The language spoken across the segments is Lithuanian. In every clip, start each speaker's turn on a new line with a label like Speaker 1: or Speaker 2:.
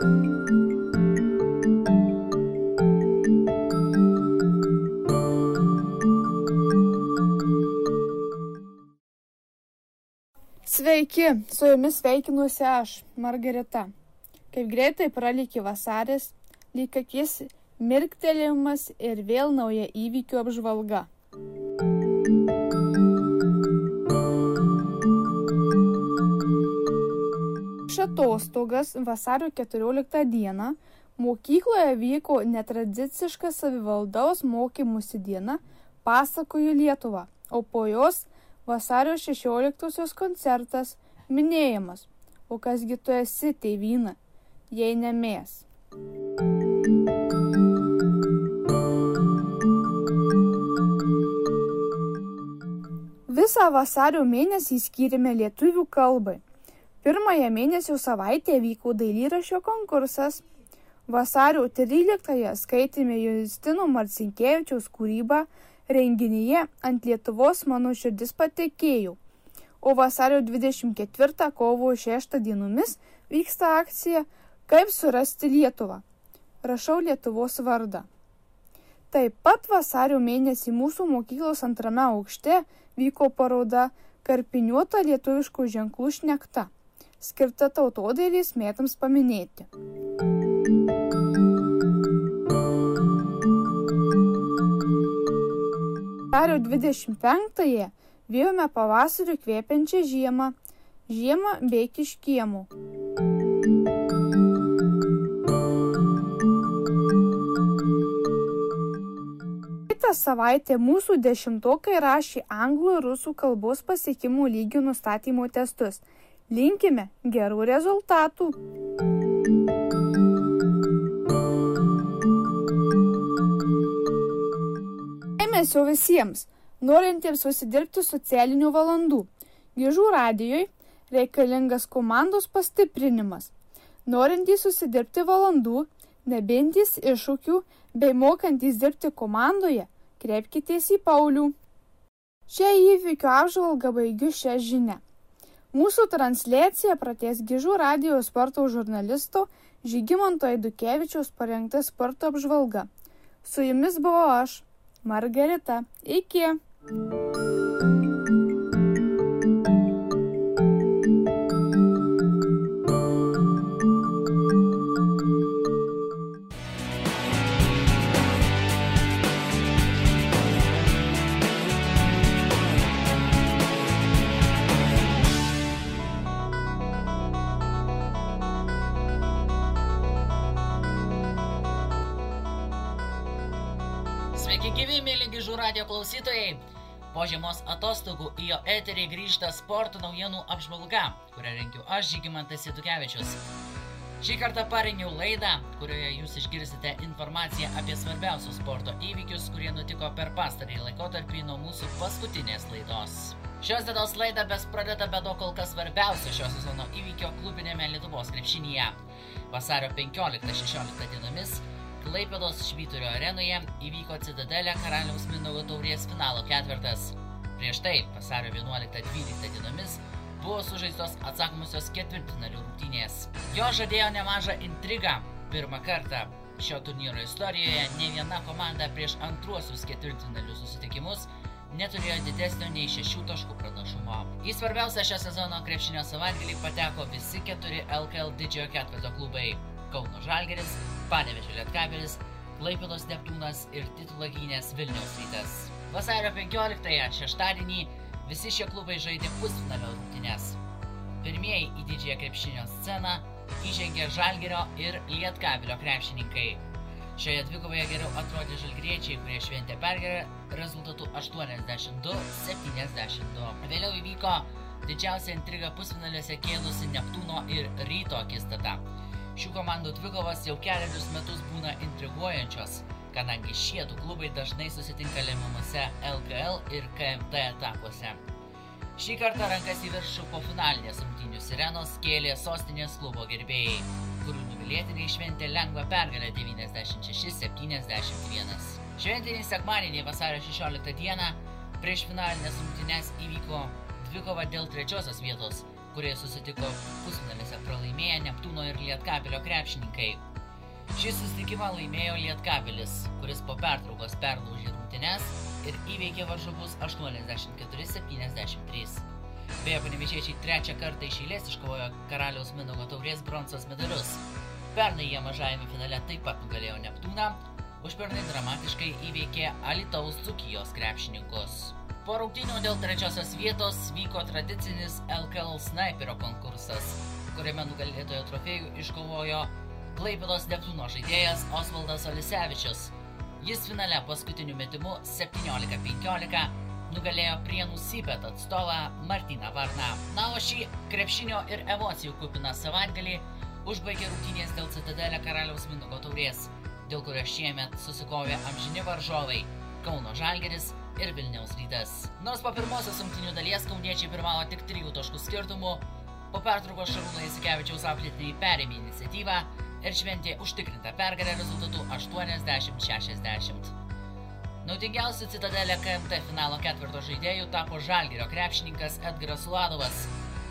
Speaker 1: Sveiki, su jumis sveikinuosi aš, Margarita. Kaip greitai pralikė vasaris, lyg akis mirktelėjimas ir vėl nauja įvykių apžvalga. Šatostogas vasario 14 dieną mokykloje vyko netradiciška savivaldaus mokymusi diena Pasakoju Lietuvą, o po jos vasario 16-osios koncertas minėjimas. O kasgi tu esi, tėvyna, jei nemės. Visą vasario mėnesį skyrėme lietuvių kalbai. Pirmąją mėnesio savaitę vyko dailyrašio konkursas. Vasario 13-ąją skaitėme Justino Marcinkievičiaus kūrybą renginyje ant Lietuvos mano širdis patekėjau. O vasario 24 kovo 6 dienomis vyksta akcija Kaip surasti Lietuvą. Rašau Lietuvos vardą. Taip pat vasario mėnesį mūsų mokyklos antrame aukšte vyko paroda Karpiniuota lietuviškų ženklų šnekta, skirta tautodailės metams paminėti. Vasario 25-ąją vėjome pavasariu kvėpiančią žiemą, žiemą bei kiškiemų. Kitą savaitę mūsų dešimtokai rašė anglų ir rusų kalbos pasiekimų lygių nustatymo testus. Linkime gerų rezultatų. dėmesio visiems, norintiems užsidirbti socialinių valandų. Gižų radijoje reikalingas komandos pastiprinimas. Norintys susidirbti valandų, nebintys iššūkių bei mokantys dirbti komandoje, kreipkitės į Paulių. Šią įvykių apžvalgą baigiu šią žinę. Mūsų transliaciją praties Gižų radio sporto žurnalisto Žygimanto Eidukevičiaus parengta sporto apžvalga. Su jumis buvau aš, Margarita. Iki.
Speaker 2: Sveiki gyvi, mėly gižų radio klausytojai. Po žiemos atostogų į jo eterį grįžta sporto naujienų apžvalga, kurią rengiu aš, Žygimantas Situkevičius. Šį kartą parengiau laidą, kurioje jūs išgirsite informaciją apie svarbiausius sporto įvykius, kurie nutiko per pastarąjį laikotarpį nuo mūsų paskutinės laidos. Šios dienos laidą bes pradeda be to kol kas svarbiausio šio sezono įvykio klubinėme Lietuvos krepšinyje. Vasario 15-16 dienomis Klaipėdos Švyturio arenoje įvyko Citadelė Karaliaus Mindaugo taurės finalo ketvirtas. Prieš tai, vasario 11-12 dienomis, buvo sužaistos atsakomusios ketvirtinalių rungtynės. Jo žadėjo nemažą intrigą. Pirmą kartą šio turnyro istorijoje ne viena komanda prieš antruosius ketvirtinalių susitikimus neturėjo didesnio nei šešių taškų pranašumo. Į svarbiausią šią sezono krepšinio savaitgalį pateko visi keturi LKL didžiojo ketvirto klubai - Kauno Žalgeris, Panevežė Lietkabelis, Klaipėdos Neptūnas ir titulą gynės Vilniaus rytas. Vasario 15-ąją šeštadienį visi šie klubai žaidė pusfinalio rungtynes. Pirmieji į didžiąją krepšinio sceną įžengė Žalgerio ir Lietkabelio krepšininkai. Šioje dvikovoje geriau atrodė žalgriečiai, kurie šventė pergalę rezultatu 82-72. Vėliau įvyko didžiausia intriga pusfinaliuose kėlusi Neptūno ir Ryto akistata. Šių komandų dvikovas jau keliarius metus būna intriguojančios, kadangi šie du klubai dažnai susitinka lemiamuose LKL ir KMT etapuose. Šį kartą rankas į viršų po finalinės rungtynių sirenos kėlė sostinės klubo gerbėjai, kurių nugalėtiniai šventė lengvą pergalę 96-71. Šventinį sekmadienį vasario 16 dieną prieš finalinės rungtynės įvyko dvikova dėl trečiosios vietos kurie susitiko pusfinalėse pralaimėję Neptūno ir Lietkabelio krepšininkai. Šį susitikimą laimėjo Lietkabelis, kuris po pertraukos perlaužė rungtynes ir įveikė varžovus 84-73. Beje, panevišiečiai trečią kartą iš eilės iškovojo karaliaus Mindaugo taurės bronzos medalius. Pernai jie mažajame finale taip pat nugalėjo Neptūną, užpernai dramatiškai įveikė Alitaus Dzukijos krepšininkus. Po rungtynių dėl trečiosios vietos vyko tradicinis LKL sniperio konkursas, kuriame nugalėtojo trofėjų iškovojo Klaipėdos Neptūno žaidėjas Osvaldas Olisevičius. Jis finale paskutiniu metimu 17-15 nugalėjo Prienų Sipet atstovą Martyną Varną. Na, o šį krepšinio ir emocijų kupiną savaitgalį užbaigė rungtynės dėl Citadelė karaliaus Minugo taurės, dėl kurio šiemet susikovė amžini varžovai Kauno Žalgeris ir Vilniaus rytas. Nors po pirmosios rungtynių dalies kauniečiai pirmavo tik 3 taškų skirtumų, po pertraukos Šarūno Jasikevičiaus auklėtiniai perėmė iniciatyvą ir šventė užtikrintą pergalę rezultatu 80-60. Naudingiausiu Citadelė KMT finalo ketvirto žaidėjų tapo Žalgirio krepšininkas Edgaras Uladovas,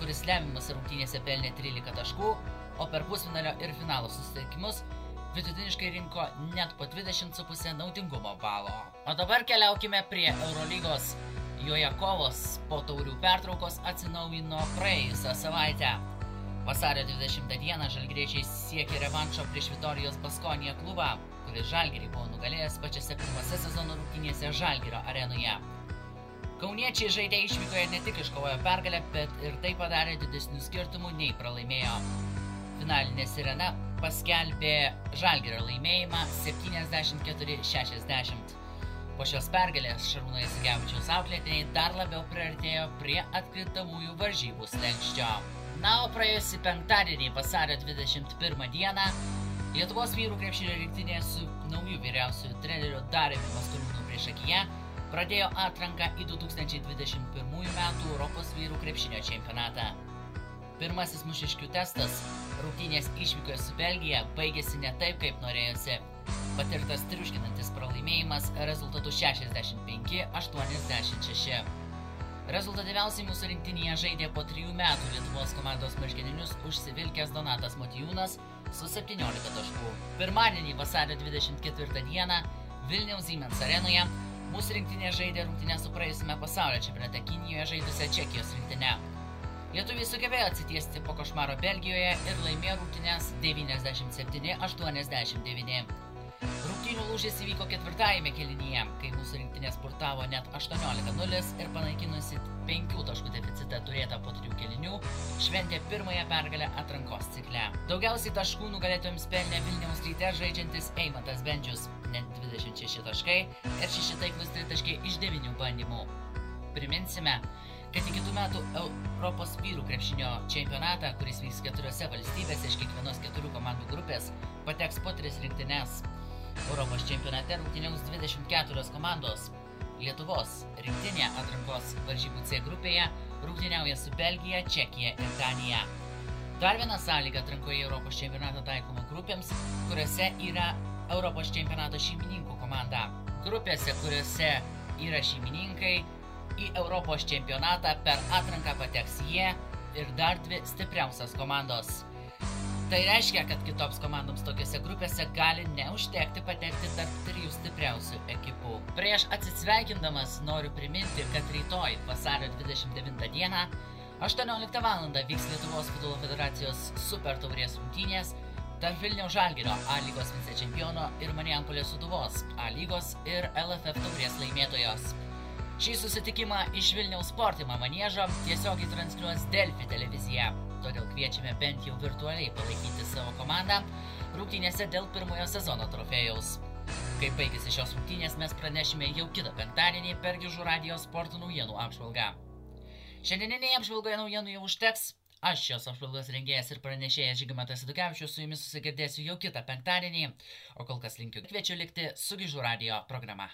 Speaker 2: kuris lemiamas rungtynėse pelnė 13 taškų, o per pusfinalio ir finalo susitikimus vidutiniškai rinko net po 20,5 naudingumo balo. O dabar keliaukime prie Eurolygos. Joje kovos po taurių pertraukos atsinaujino praėjusią savaitę. Vasario 20 dieną žalgriečiai siekė revanšo prieš Vitorijos Baskonija klubą, kuris Žalgirį buvo nugalėjęs pačiose pirmose sezono rungtynėse Žalgirio arenoje. Kauniečiai žaidė išvykoje ne tik iškovojo pergalę, bet ir tai padarė didesnių skirtumų nei pralaimėjo. Finalinė sirena paskelbė Žalgirio laimėjimą 74-60. Po šios pergalės Šarūno Jasigevičiaus auklėtiniai dar labiau priartėjo prie atkrintamųjų varžybų slengščio. Na, o praėjusi penktadienį vasario 21 dieną Lietuvos vyrų krepšinio rinktinė su nauju vyriausiųjų treneriu Dariumi Maskoliūnu prieš akiją pradėjo atranką į 2021 m. Europos vyrų krepšinio čempionatą. Pirmasis mušiškių testas - rungtynės išvykoje su Belgija baigėsi ne taip, kaip norėjosi. Patirtas triuškinantis pralaimėjimas rezultatu 65-86. Rezultatyviausiai mūsų rinktinėje žaidė po trijų metų Lietuvos komandos marškininius užsivilkęs Donatas Motijūnas su 17 taškų. Pirmadienį vasario 24 dieną Vilniaus Siemens arenoje mūsų rinktinė žaidė rungtinę su praėjusiame pasaulio čempionate Kinijoje žaidusią Čekijos rinktinę. Lietuviai sugebėjo atsitiesti po košmaro Belgijoje ir laimėjo rungtynės 97-89. Rungtynių lūžis įvyko ketvirtajame kelinyje, kai mūsų rinktinė spurtavo net 18-0 ir panaikinusi 5 taškų deficitą turėtą po 3 kelinių, šventė pirmąją pergalę atrankos cikle. Daugiausiai taškų nugalėtojams pelnė Vilniaus ryte žaidžiantis Eimantas Bendžius, net 26 taškai ir 6 taiklus 3 taškai iš 9 bandymų. Priminsime, kad į kitų metų Europos vyrų krepšinio čempionatą, kuris vyks keturiose valstybėse iš kiekvienos keturių komandų grupės, pateks po tris rinktinės. Europos čempionate rungtyniaus 24 komandos. Lietuvos rinktinė atrankos varžybų C grupėje rungtyniauja su Belgija, Čekija ir Danija. Dar viena sąlyga atrankoje Europos čempionatą taikoma grupėms, kuriuose yra Europos čempionato šeimininkų komanda. Grupėse, kuriuose yra šeimininkai, į Europos čempionatą per atranką pateks jie ir dar dvi stipriausias komandos. Tai reiškia, kad kitoms komandoms tokiuose grupėse gali neužtekti patekti tarp trijų stipriausių ekipų. Prieš atsisveikindamas noriu priminti, kad rytoj, vasario 29 dieną, 18 val. vyks Lietuvos futbolo federacijos super taurės rungtynės tarp Vilniaus Žalgirio A lygos vicečempiono ir Marijampolės Suduvos A lygos ir LFF taurės laimėtojos. Šį susitikimą iš Vilniaus sportimo manėžo tiesiogiai transliuos Delfi televizija, todėl kviečiame bent jau virtualiai palaikyti savo komandą rungtynėse dėl pirmojo sezono trofėjaus. Kai baigėsi šios rungtynės, mes pranešime jau kitą penktadienį per Gižų radijos sporto naujienų apžvalgą. Šiandieninėje apžvalgoje naujienų jau užteks. Aš šios apžvalgos rengėjas ir pranešėjas Žygimantas Edukevičius su jumis susigirdėsiu jau kitą penktadienį, o kol kas linkiu kviečiu likti su Gižų radio programa.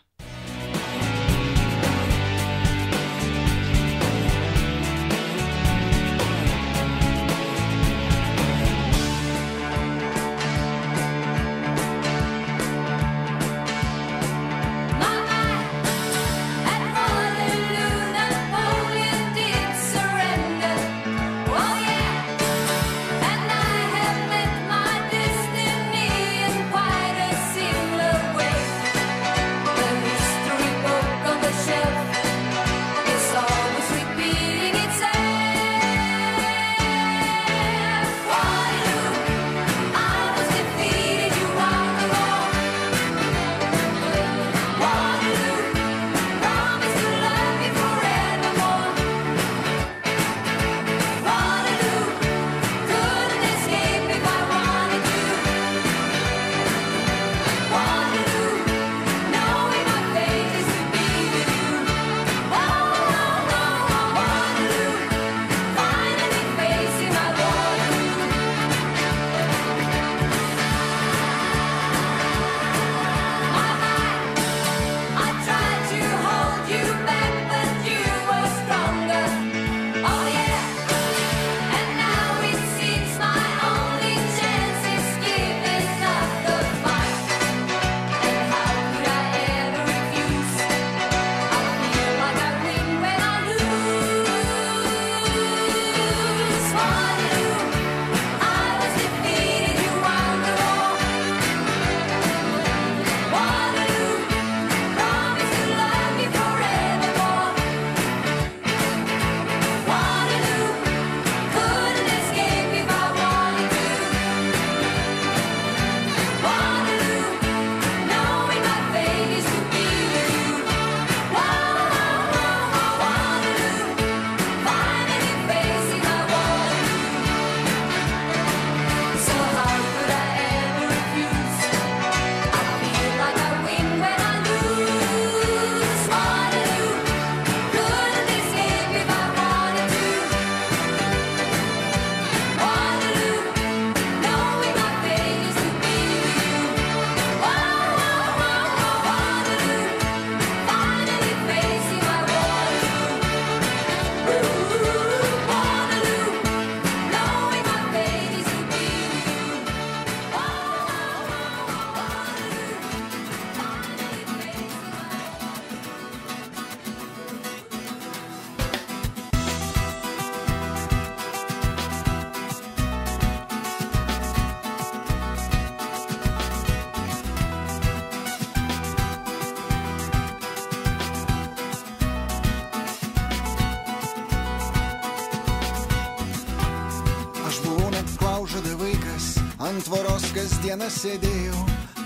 Speaker 3: Tvoros kasdieną sėdėjau,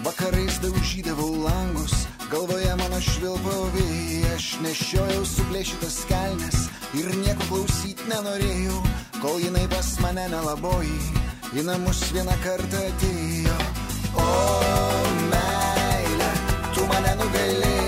Speaker 3: vakarais daužydavau langus, galvoje mano švilpo vėjai, aš nešiojau suplėšytas kelnes ir nieko klausyti nenorėjau, kol jinai pas mane nelaboji, į namus vieną kartą atėjo. O meilė, tu mane nugalėjai,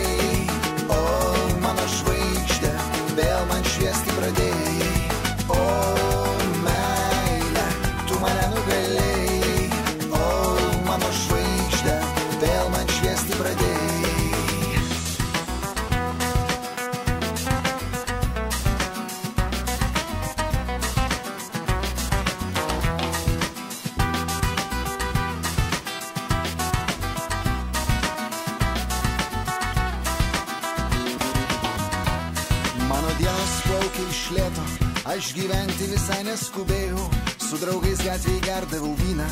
Speaker 3: aš gyventi visai neskubėjau, su draugais gatvėje gerdavau vyną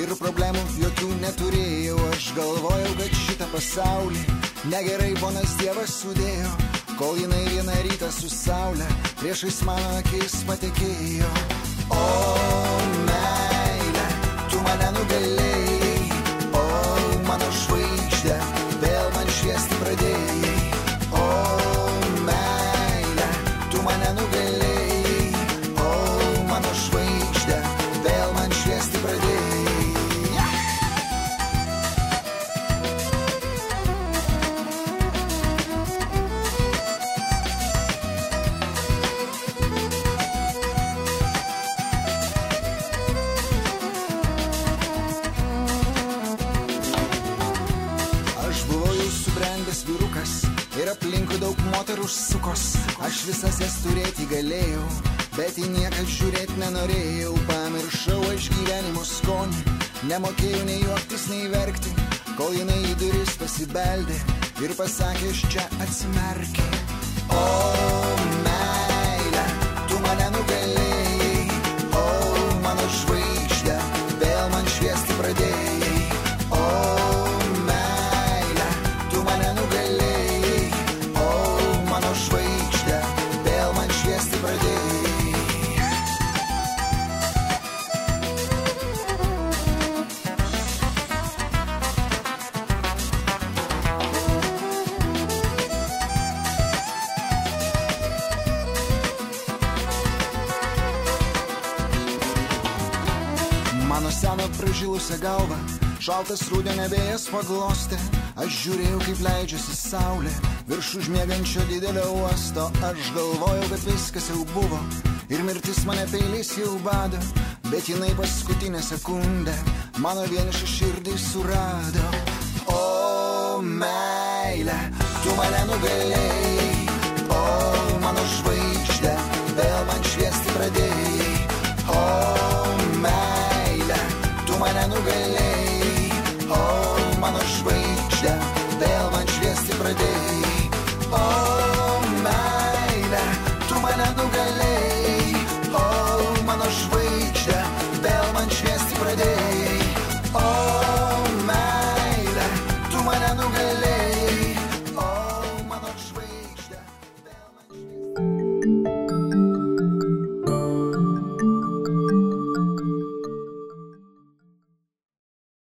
Speaker 3: ir problemų jokių neturėjau. Aš galvojau, kad šitą pasaulį negerai ponas Dievas sudėjo, kol jinai vieną rytą su saulė priešais mano akis patekėjo. Daug moterų sukos. Aš visas jas turėti galėjau, bet į nieką žiūrėti nenorėjau. Pamiršau aš gyvenimo skonį, nemokėjau nei juoktis, nei verkti, kol jinai į duris pasibeldė ir pasakė, aš čia atsimerkė. Seną pražilusią galvą, šaltas rūdienė vėjas paglostė. Aš žiūrėjau, kaip leidžiasi saulė virš užmėgančio didelio uosto. Aš galvojau, kad viskas jau buvo ir mirtis mane peiliais jau bado. Bet jinai paskutinę sekundę mano vienišą širdį surado. O meilė, tu mane nugalėjai, mano žvaigždė, vėl man šviesti pradėjai.